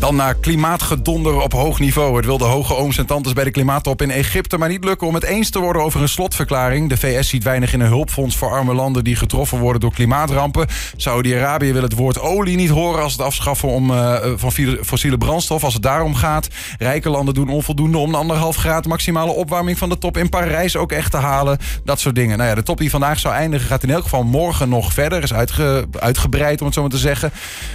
Dan naar klimaatgedonder op hoog niveau. Het wil de hoge ooms en tantes bij de klimaattop in Egypte maar niet lukken om het eens te worden over een slotverklaring. De VS ziet weinig in een hulpfonds voor arme landen die getroffen worden door klimaatrampen. Saudi-Arabië wil het woord olie niet horen als het afschaffen om, uh, van fossiele brandstof. Als het daarom gaat. Rijke landen doen onvoldoende om de anderhalf graad maximale opwarming van de top in Parijs ook echt te halen. Dat soort dingen. Nou ja, de top die vandaag zou eindigen gaat in elk geval morgen nog verder. Is uitge, uitgebreid om het zo maar te zeggen.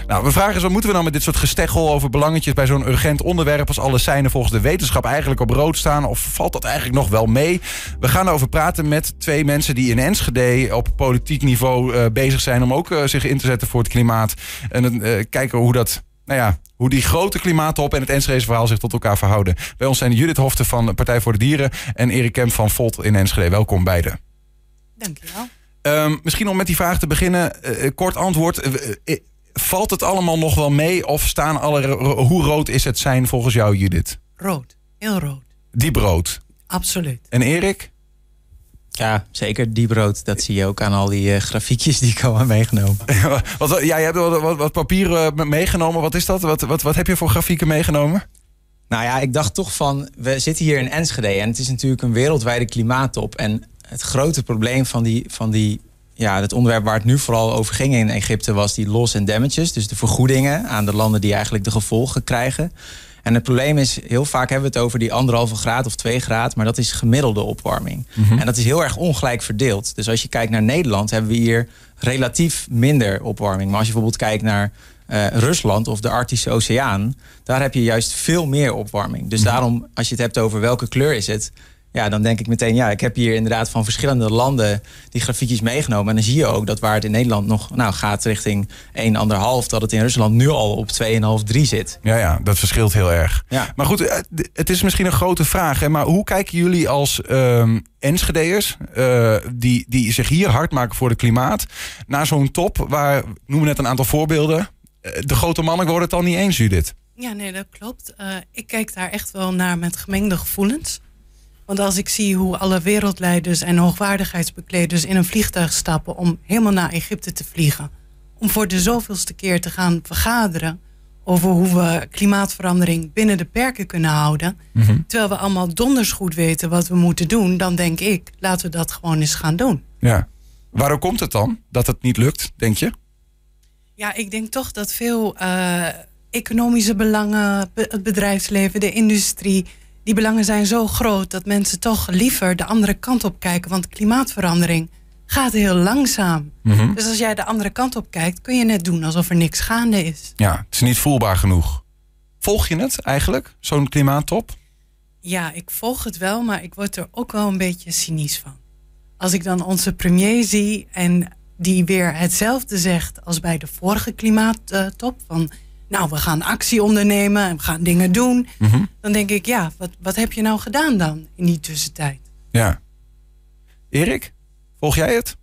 Nou, we vragen wat moeten we dan met dit soort gesteggel over belangetjes bij zo'n urgent onderwerp als alle seinen volgens de wetenschap eigenlijk op rood staan? Of valt dat eigenlijk nog wel mee? We gaan erover praten met twee mensen die in Enschede op politiek niveau uh, bezig zijn om ook uh, zich in te zetten voor het klimaat. En uh, kijken hoe dat, nou ja, hoe die grote klimaattop en het Enschedese verhaal zich tot elkaar verhouden. Bij ons zijn Judith Hofte van Partij voor de Dieren en Erik Kemp van Volt in Enschede. Welkom beiden. Dankjewel. Um, misschien om met die vraag te beginnen, kort antwoord valt het allemaal nog wel mee? Of staan alle. Hoe rood is het zijn volgens jou, Judith? Rood. Heel rood. Diep rood. Absoluut. En Erik? Ja, zeker diep rood. Dat zie je ook aan al die uh, grafiekjes die ik al heb meegenomen. wat, ja, jij hebt wat, wat, wat papieren meegenomen. Wat is dat? Wat, wat, wat heb je voor grafieken meegenomen? Nou ja, ik dacht toch van, we zitten hier in Enschede en het is natuurlijk een wereldwijde klimaattop. En het grote probleem van die, van die ja, het onderwerp waar het nu vooral over ging in Egypte was die loss en damages. Dus de vergoedingen aan de landen die eigenlijk de gevolgen krijgen. En het probleem is, heel vaak hebben we het over die anderhalve graad of twee graad, maar dat is gemiddelde opwarming. Mhm. En dat is heel erg ongelijk verdeeld. Dus als je kijkt naar Nederland, hebben we hier relatief minder opwarming. Maar als je bijvoorbeeld kijkt naar uh, Rusland of de Arctische Oceaan, daar heb je juist veel meer opwarming. Dus mhm. daarom, als je het hebt over welke kleur is het, ja, dan denk ik meteen, ja, ik heb hier inderdaad van verschillende landen die grafiekjes meegenomen. En dan zie je ook dat waar het in Nederland nog nou, gaat richting 1,5, dat het in Rusland nu al op 2,5, 3 zit. Ja, ja, dat verschilt heel erg. Ja. Maar goed, eh, het is misschien een grote vraag. Hè, maar hoe kijken jullie als um, Enschedeërs, uh, die, die zich hier hard maken voor het klimaat, naar zo'n top waar, noemen net een aantal voorbeelden, eh, de grote mannen worden het al niet eens, Judith? Ja, nee, dat klopt. Uh, ik kijk daar echt wel naar met gemengde gevoelens. Want als ik zie hoe alle wereldleiders en hoogwaardigheidsbekleders in een vliegtuig stappen om helemaal naar Egypte te vliegen, om voor de zoveelste keer te gaan vergaderen over hoe we klimaatverandering binnen de perken kunnen houden, mhm. terwijl we allemaal donders goed weten wat we moeten doen, dan denk ik, laten we dat gewoon eens gaan doen. Ja. Waarom komt het dan dat het niet lukt, denk je? Ja, ik denk toch dat veel uh, economische belangen, het bedrijfsleven, de industrie, die belangen zijn zo groot dat mensen toch liever de andere kant op kijken. Want klimaatverandering gaat heel langzaam. Mhm. Dus als jij de andere kant op kijkt, kun je net doen alsof er niks gaande is. Ja, het is niet voelbaar genoeg. Volg je het eigenlijk, zo'n klimaattop? Ja, ik volg het wel, maar ik word er ook wel een beetje cynisch van. Als ik dan onze premier zie en die weer hetzelfde zegt als bij de vorige klimaattop. Van nou, we gaan actie ondernemen en we gaan dingen doen. Mhm. Dan denk ik, ja, wat, wat heb je nou gedaan dan in die tussentijd? Ja. Erik, volg jij het?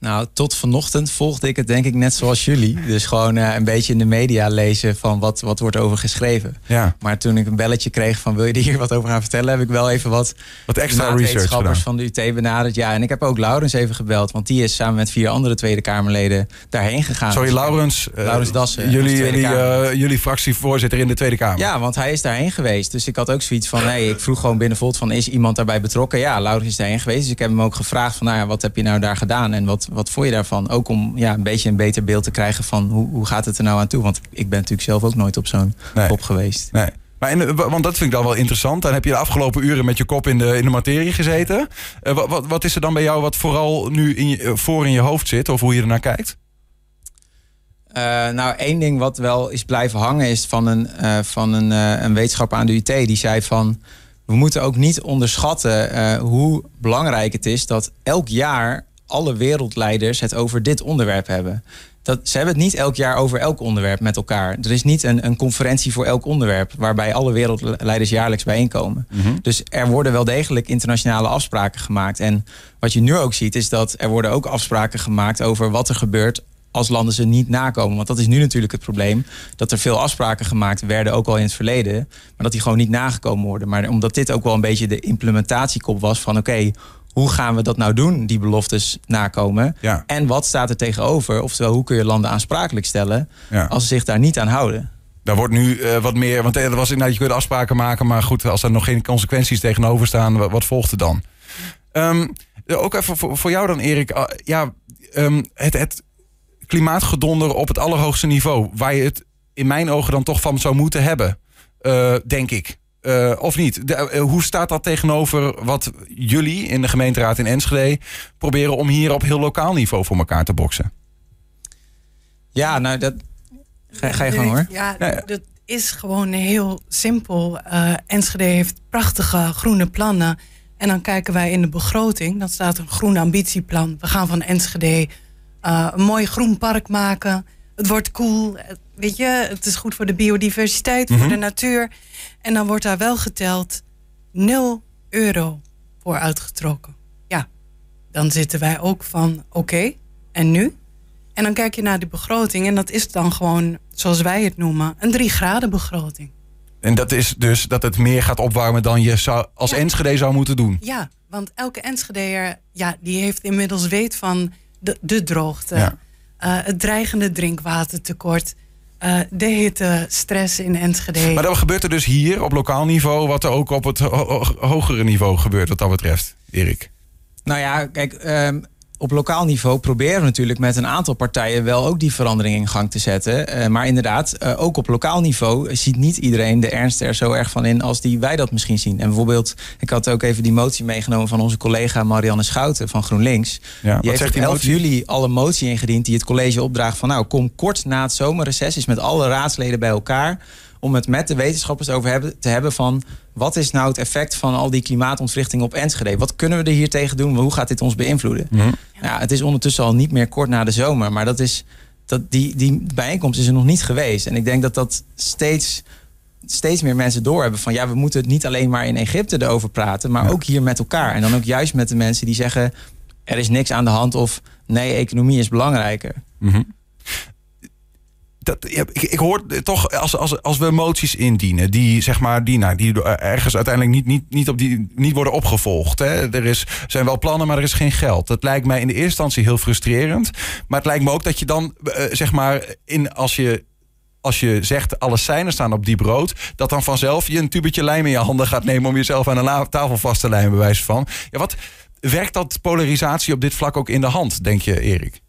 Nou, tot vanochtend volgde ik het denk ik net zoals jullie. Dus gewoon uh, een beetje in de media lezen van wat, wat wordt over geschreven. Ja. Maar toen ik een belletje kreeg van wil je er hier wat over gaan vertellen... heb ik wel even wat, wat extra research van de UT benaderd. Ja, en ik heb ook Laurens even gebeld. Want die is samen met vier andere Tweede Kamerleden daarheen gegaan. Sorry, Laurens. Uh, Laurens Dassen. Jullie, jullie, uh, jullie fractievoorzitter in de Tweede Kamer. Ja, want hij is daarheen geweest. Dus ik had ook zoiets van... Hey, ik vroeg gewoon binnen Volt van is iemand daarbij betrokken? Ja, Laurens is daarheen geweest. Dus ik heb hem ook gevraagd van nou ja, wat heb je nou daar gedaan? En wat wat vond je daarvan? Ook om ja, een beetje een beter beeld te krijgen van hoe, hoe gaat het er nou aan toe? Want ik ben natuurlijk zelf ook nooit op zo'n nee. geweest. Nee. Maar in, want dat vind ik dan wel interessant. Dan heb je de afgelopen uren met je kop in de, in de materie gezeten. Uh, wat, wat, is er dan bij jou wat vooral nu in je, voor in je hoofd zit? Of hoe je ernaar kijkt? Uh, nou, één ding wat wel is blijven hangen is van een, uh, van een, een wetenschapper aan de UT. Die zei van, we moeten ook niet onderschatten hoe belangrijk het is dat elk jaar alle wereldleiders het over dit onderwerp hebben. Dat, ze hebben het niet elk jaar over elk onderwerp met elkaar. Er is niet een, een conferentie voor elk onderwerp waarbij alle wereldleiders jaarlijks bijeenkomen. Mhm. Dus er worden wel degelijk internationale afspraken gemaakt. En wat je nu ook ziet is dat er worden ook afspraken gemaakt over wat er gebeurt als landen ze niet nakomen. Want dat is nu natuurlijk het probleem. Dat er veel afspraken gemaakt werden, ook al in het verleden. Maar dat die gewoon niet nagekomen worden. Maar omdat dit ook wel een beetje de implementatiekop was van oké, hoe gaan we dat nou doen, die beloftes nakomen? Ja. En wat staat er tegenover? Oftewel, hoe kun je landen aansprakelijk stellen als ze zich daar niet aan houden? Daar wordt nu eh, wat meer, want er was inderdaad, je kunt afspraken maken, maar goed, als er nog geen consequenties tegenover staan, wat, wat volgt er dan? Ehm, ook even voor, voor, jou dan, Erik. Ah, ja, ehm, het, het klimaatgedonder op het allerhoogste niveau, waar je het in mijn ogen dan toch van zou moeten hebben, uh, denk ik. Uh, of niet? De, hoe staat dat tegenover wat jullie in de gemeenteraad in Enschede proberen om hier op heel lokaal niveau voor elkaar te boksen? Ja, nou, dat. Ga, ga je gewoon hoor. Ja, dat is gewoon heel simpel. Uh, Enschede heeft prachtige groene plannen. En dan kijken wij in de begroting. Dan staat een groen ambitieplan. We gaan van Enschede uh, een mooi groen park maken. Het wordt cool. Weet je, het is goed voor de biodiversiteit, voor de natuur. En dan wordt daar wel geteld 0 euro voor uitgetrokken. Ja, dan zitten wij ook van oké, en nu? En dan kijk je naar de begroting en dat is dan gewoon, zoals wij het noemen, een 3 graden begroting. En dat is dus dat het meer gaat opwarmen dan je zou, als Enschede zou moeten doen? Ja, want elke Enschedeer ja, die heeft inmiddels weet van de, de droogte, uh, het dreigende drinkwatertekort. Uh, de hitte, stress in Enschede. Maar dat gebeurt er dus hier op lokaal niveau, wat er ook op het hogere niveau gebeurt, wat dat betreft, Erik. Nou ja, kijk, um, op lokaal niveau proberen we natuurlijk met een aantal partijen wel ook die verandering in gang te zetten. Uh, maar inderdaad, uh, ook op lokaal niveau ziet niet iedereen de ernst er zo erg van in als die wij dat misschien zien. En bijvoorbeeld, ik had ook even die motie meegenomen van onze collega Marianne Schouten van GroenLinks. Ja, die heeft op 11 juli al een motie ingediend die het college opdraagt van nou, kom kort na het zomerreces is met alle raadsleden bij elkaar om het met de wetenschappers over hebben, te hebben van wat is nou het effect van al die klimaatontwrichting op Enschede? Wat kunnen we er hier tegen doen? Hoe gaat dit ons beïnvloeden? Mhm. Ja, het is ondertussen al niet meer kort na de zomer, maar dat is, dat die, die bijeenkomst is er nog niet geweest. En ik denk dat dat steeds, steeds meer mensen doorhebben van ja, we moeten het niet alleen maar in Egypte erover praten, maar ook hier met elkaar. En dan ook juist met de mensen die zeggen er is niks aan de hand of nee, economie is belangrijker. Mhm dat, ik, ik, hoor toch, als, als, als we moties indienen die, zeg maar, die, nou, die ergens uiteindelijk niet, niet, niet, op die, niet worden opgevolgd. Hè. Er is, zijn wel plannen, maar er is geen geld. Dat lijkt mij in de eerste instantie heel frustrerend. Maar het lijkt me ook dat je dan, uh, zeg maar, in, als je als je zegt alle seinen staan op die brood, dat dan vanzelf je een tubetje lijm in je handen gaat nemen om jezelf aan een tafel vast te lijmen, bij van. Ja, wat werkt dat polarisatie op dit vlak ook in de hand, denk je, Erik?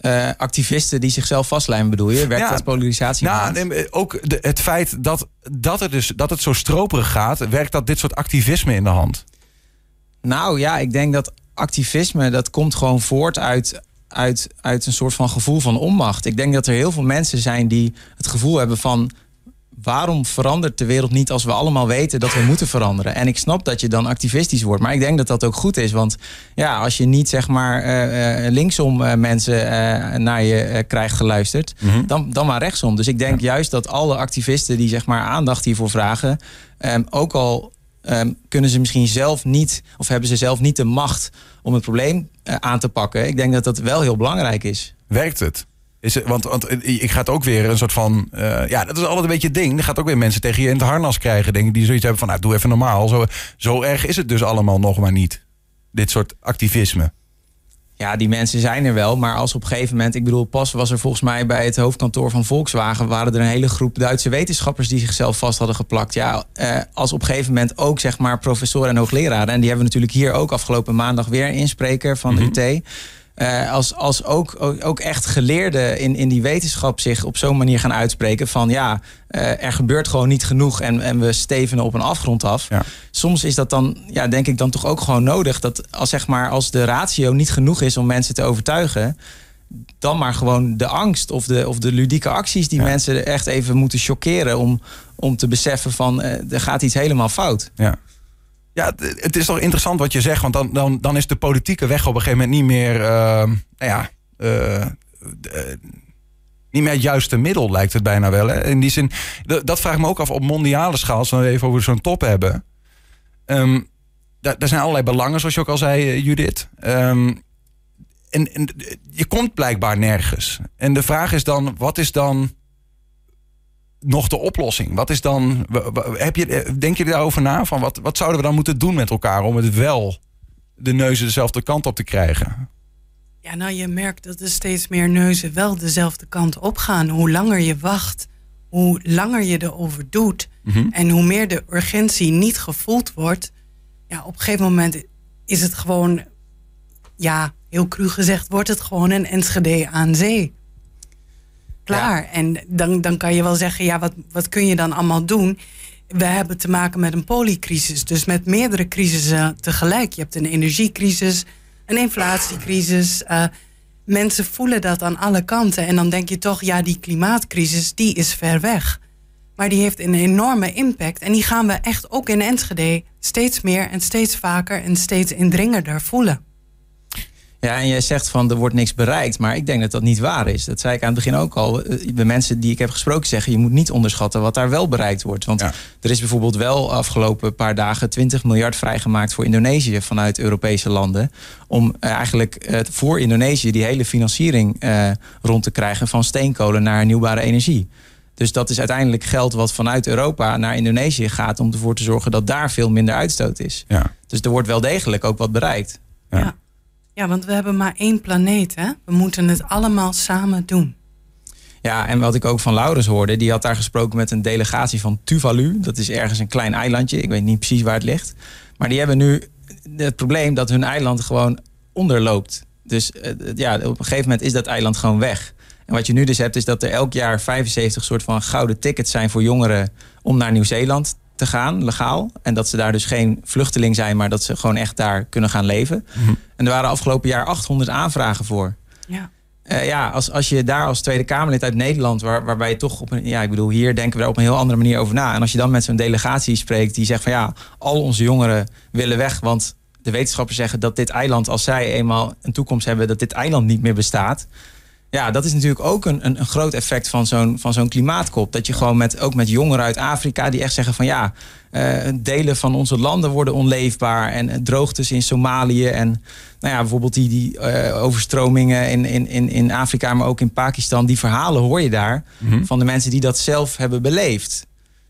Uh, activisten die zichzelf vastlijmen, bedoel je? Werkt ja, dat polarisatie? Nou, ook de, het feit dat, dat, het dus, dat het zo stroperig gaat, werkt dat dit soort activisme in de hand? Nou ja, ik denk dat activisme dat komt gewoon voort uit, uit, uit een soort van gevoel van onmacht. Ik denk dat er heel veel mensen zijn die het gevoel hebben van waarom verandert de wereld niet als we allemaal weten dat we moeten veranderen? En ik snap dat je dan activistisch wordt, maar ik denk dat dat ook goed is. Want ja, als je niet zeg maar uh, linksom uh, mensen naar je krijgt geluisterd, Mhm. dan, dan maar rechtsom. Dus ik denk juist dat alle activisten die zeg maar aandacht hiervoor vragen, um, ook al um, kunnen ze misschien zelf niet, of hebben ze zelf niet de macht om het probleem aan te pakken. Ik denk dat dat wel heel belangrijk is. Werkt het? Is want, want ik ga het ook weer een soort van. Uh, ja, dat is altijd een beetje het ding. Er gaat ook weer mensen tegen je in het harnas krijgen. Denk ik, die zoiets hebben van. Nou, doe even normaal. Zo, zo erg is het dus allemaal nog maar niet. Dit soort activisme. Ja, die mensen zijn er wel. Maar als op een gegeven moment. Ik bedoel, pas was er volgens mij bij het hoofdkantoor van Volkswagen. waren er een hele groep Duitse wetenschappers. die zichzelf vast hadden geplakt. Ja, eh, als op een gegeven moment ook zeg maar professoren en hoogleraren. en die hebben we natuurlijk hier ook afgelopen maandag weer een inspreker van de Mhm. UT. Uh, als, als ook, ook, ook echt geleerden in, in die wetenschap zich op zo'n manier gaan uitspreken van ja, uh, er gebeurt gewoon niet genoeg en, en we stevenen op een afgrond af. Ja. Soms is dat dan, ja, denk ik dan toch ook gewoon nodig dat als zeg maar als de ratio niet genoeg is om mensen te overtuigen, dan maar gewoon de angst of de, of de ludieke acties die Ja. mensen echt even moeten chockeren om, om te beseffen van uh, er gaat iets helemaal fout. Ja. Ja, het- is toch interessant wat je zegt. Want dan, dan, dan is de politieke weg op een gegeven moment niet meer. eh, nou ja. eh, eh, niet meer het juiste middel, lijkt het bijna wel. Hè? In die zin, dat vraag ik me ook af op mondiale schaal. Als we even over zo'n top hebben. Ehm, daar, zijn allerlei belangen, zoals je ook al zei, eh, Judith. Ehm, en je komt blijkbaar nergens. En de vraag is dan, wat is dan nog de oplossing? Wat is dan. Heb je, denk je daarover na? Van wat, wat zouden we dan moeten doen met elkaar om het wel de neuzen dezelfde kant op te krijgen? Ja, nou je merkt dat er steeds meer neuzen wel dezelfde kant op gaan. Hoe langer je wacht, hoe hoe langer je erover doet Mhm. en hoe meer de urgentie niet gevoeld wordt, ja, op een gegeven moment is het gewoon, ja, heel cru gezegd, wordt het gewoon een Enschede aan zee. Klaar. En dan, dan kan je wel zeggen, ja, wat, wat kun je dan allemaal doen? We hebben te maken met een polycrisis, dus met meerdere crisissen tegelijk. Je hebt een energiecrisis, een inflatiecrisis. eh, mensen voelen dat aan alle kanten. En dan denk je toch, ja, die klimaatcrisis, die is ver weg. Maar die heeft een enorme impact. En die gaan we echt ook in Enschede steeds meer en steeds vaker en steeds indringender voelen. Ja, en jij zegt van er wordt niks bereikt, maar ik denk dat dat niet waar is. Dat zei ik aan het begin ook al. Eh, De mensen die ik heb gesproken zeggen, je moet niet onderschatten wat daar wel bereikt wordt. Want Ja. er is bijvoorbeeld wel afgelopen paar dagen 20 miljard vrijgemaakt voor Indonesië vanuit Europese landen. Om eh, eigenlijk eh, voor Indonesië die hele financiering eh, rond te krijgen van steenkolen naar hernieuwbare energie. Dus dat is uiteindelijk geld wat vanuit Europa naar Indonesië gaat om ervoor te zorgen dat daar veel minder uitstoot is. Ja. Dus er wordt wel degelijk ook wat bereikt. Ja. Ja. Ja, want we hebben maar één planeet. Hè? We moeten het allemaal samen doen. Ja, en wat ik ook van Laurens hoorde, die had daar gesproken met een delegatie van Tuvalu. Dat is ergens een klein eilandje, ik weet niet precies waar het ligt. Maar die hebben nu het probleem dat hun eiland gewoon onderloopt. Dus eh, ja, op een gegeven moment is dat eiland gewoon weg. En wat je nu dus hebt, is dat er elk jaar 75 soort van gouden tickets zijn voor jongeren om naar Nieuw-Zeeland te gaan, legaal. En dat ze daar dus geen vluchteling zijn, maar dat ze gewoon echt daar kunnen gaan leven. En er waren afgelopen jaar 800 aanvragen voor. Ja. Eh, ja, als, als je daar als Tweede Kamerlid uit Nederland, waar, waarbij je toch op een, ja, ik bedoel, hier denken we daar op een heel andere manier over na. En als je dan met zo'n delegatie spreekt die zegt van ja, al onze jongeren willen weg, want de wetenschappers zeggen dat dit eiland, als zij eenmaal een toekomst hebben, dat dit eiland niet meer bestaat. Ja, dat is natuurlijk ook een, een, een groot effect van zo'n, van zo'n klimaatkop. Dat je gewoon met, ook met jongeren uit Afrika die echt zeggen van ja, eh, delen van onze landen worden onleefbaar. En eh, droogtes in Somalië en nou ja, bijvoorbeeld die, die eh, overstromingen in, in, in, in Afrika, maar ook in Pakistan. Die verhalen hoor je daar van de mensen die dat zelf hebben beleefd.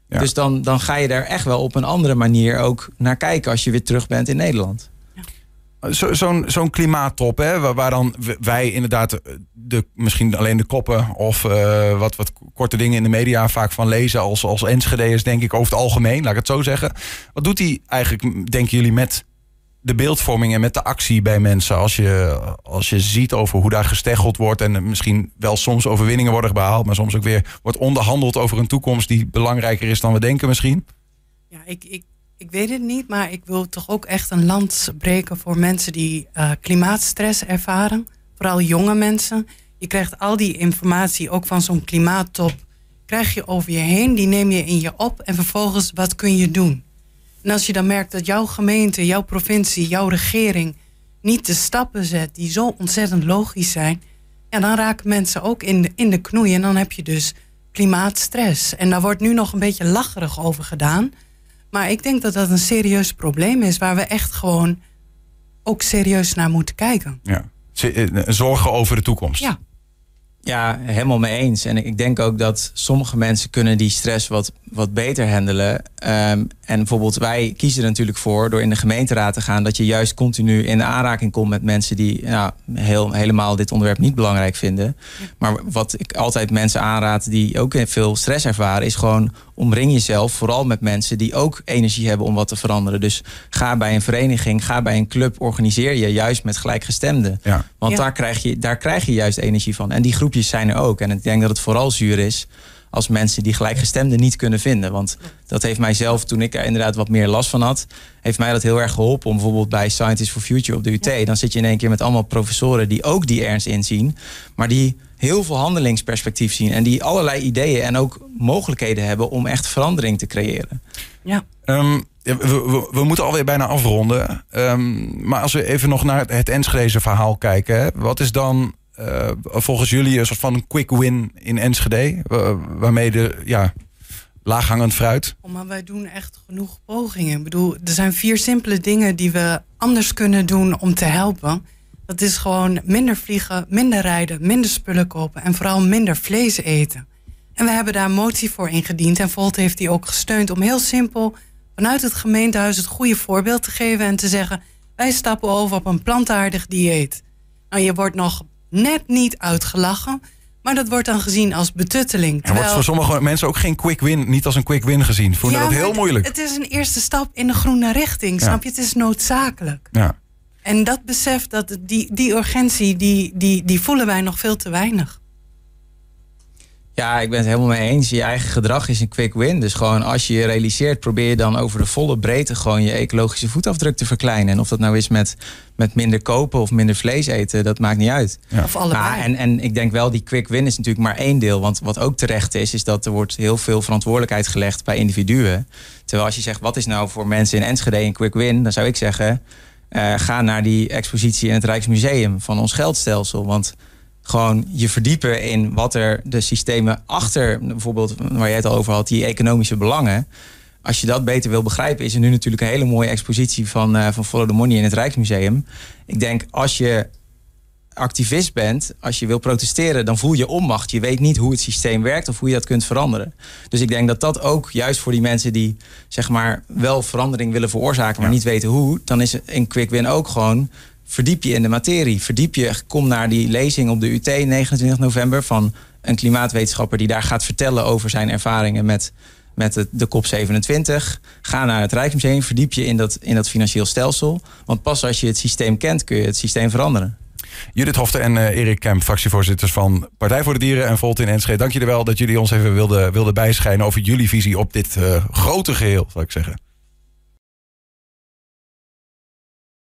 Ja. Dus dan, dan ga je daar echt wel op een andere manier ook naar kijken als je weer terug bent in Nederland. Zo- Zo'n zo'n klimaattop, hè, waar, dan wij inderdaad eh, de, misschien alleen de koppen of eh, wat, wat korte dingen in de media vaak van lezen als, als Enschede'ers, denk ik, over het algemeen, laat ik het zo zeggen. Wat doet hij eigenlijk, denken jullie, met de beeldvorming en met de actie bij mensen? Als je, als je ziet over hoe daar gesteggeld wordt en misschien wel soms overwinningen worden behaald, maar soms ook weer wordt onderhandeld over een toekomst die belangrijker is dan we denken misschien. Ja, ik, ik, ik weet het niet, maar ik wil toch ook echt een land breken voor mensen die eh, klimaatstress ervaren. Vooral jonge mensen. Je krijgt al die informatie ook van zo'n klimaattop. Krijg je over je heen, die neem je in je op en vervolgens wat kun je doen? En als je dan merkt dat jouw gemeente, jouw provincie, jouw regering niet de stappen zet die zo ontzettend logisch zijn, ja, dan raken mensen ook in de, in de knoei en dan heb je dus klimaatstress. En daar wordt nu nog een beetje lacherig over gedaan. Maar ik denk dat dat een serieus probleem is waar we echt gewoon ook serieus naar moeten kijken. Ja. Eh, Zorgen over de toekomst. Ja, Ja, helemaal mee eens. En ik denk ook dat sommige mensen kunnen die stress wat, wat beter handelen. Ehm, en bijvoorbeeld wij kiezen er natuurlijk voor door in de gemeenteraad te gaan... dat je juist continu in aanraking komt met mensen die nou, heel, helemaal dit onderwerp niet belangrijk vinden. Maar wat ik altijd mensen aanraad die ook veel stress ervaren... is gewoon omring jezelf vooral met mensen die ook energie hebben om wat te veranderen. Dus ga bij een vereniging, ga bij een club, organiseer je juist met gelijkgestemden. Ja. Want Ja. daar, krijg je, daar krijg je juist energie van. En die groepjes zijn er ook. En ik denk dat het vooral zuur is als mensen die gelijkgestemden niet kunnen vinden. Want dat heeft mij zelf, toen ik er inderdaad wat meer last van had... heeft mij dat heel erg geholpen om bijvoorbeeld bij Scientists for Future op de UT... dan zit je in één keer met allemaal professoren die ook die ernst inzien... maar die heel veel handelingsperspectief zien... en die allerlei ideeën en ook mogelijkheden hebben om echt verandering te creëren. ja. Ehm, we, we, we moeten alweer bijna afronden. Ehm, maar als we even nog naar het, het Enschedeze verhaal kijken. Hè, wat is dan eh, volgens jullie een soort van een quick win in Enschede? Wa- waarmee de ja, laaghangend fruit. Oh, maar wij doen echt genoeg pogingen. Ik bedoel, er zijn vier simpele dingen die we anders kunnen doen om te helpen. Dat is gewoon minder vliegen, minder rijden, minder spullen kopen en vooral minder vlees eten. En we hebben daar een motie voor ingediend en Volt heeft die ook gesteund om heel simpel vanuit het gemeentehuis het goede voorbeeld te geven en te zeggen: wij stappen over op een plantaardig dieet. Nou, je wordt nog net niet uitgelachen, Maar dat wordt dan gezien als betutteling. Er wordt voor sommige mensen ook geen quick win, niet als een quick win gezien. Vonden dat heel moeilijk. Het is een eerste stap in de groene richting, snap je? Het is noodzakelijk. Ja. En dat besef, dat die, die urgentie, die, die, die voelen wij nog veel te weinig. Ja, ik ben het helemaal mee eens. Je eigen gedrag is een quick win. Dus gewoon als je je realiseert, probeer je dan over de volle breedte gewoon je ecologische voetafdruk te verkleinen. En of dat nou is met, met minder kopen of minder vlees eten, dat maakt niet uit. Of allebei. Maar, en, en ik denk wel, die quick win is natuurlijk maar één deel. Want wat ook terecht is, is dat er wordt heel veel verantwoordelijkheid gelegd bij individuen. Terwijl als je zegt, wat is nou voor mensen in Enschede een quick win? Dan zou ik zeggen, uh, ga naar die expositie in het Rijksmuseum van ons geldstelsel. Want gewoon je verdiepen in wat er de systemen achter, bijvoorbeeld waar jij het al over had, die economische belangen. Als je dat beter wil begrijpen, is er nu natuurlijk een hele mooie expositie van, uh, van Follow the Money in het Rijksmuseum. Ik denk als je activist bent, als je wil protesteren, dan voel je onmacht. Je weet niet hoe het systeem werkt of hoe je dat kunt veranderen. Dus ik denk dat dat ook juist voor die mensen die zeg maar wel verandering willen veroorzaken, maar niet weten hoe, dan is een quick win ook gewoon verdiep je in de materie. Verdiep je, kom naar die lezing op de UT 29 november van een klimaatwetenschapper die daar gaat vertellen over zijn ervaringen met, met de, de COP27. Ga naar het Rijksmuseum, verdiep je in dat, in dat financieel stelsel. Want pas als je het systeem kent, kun je het systeem veranderen. Judith Hofte en uh, Erik Kemp, fractievoorzitters van Partij voor de Dieren en Volt in Enschede. Dank jullie wel dat jullie ons even wilden, wilden bijschijnen over jullie visie op dit uh, grote geheel, zou ik zeggen.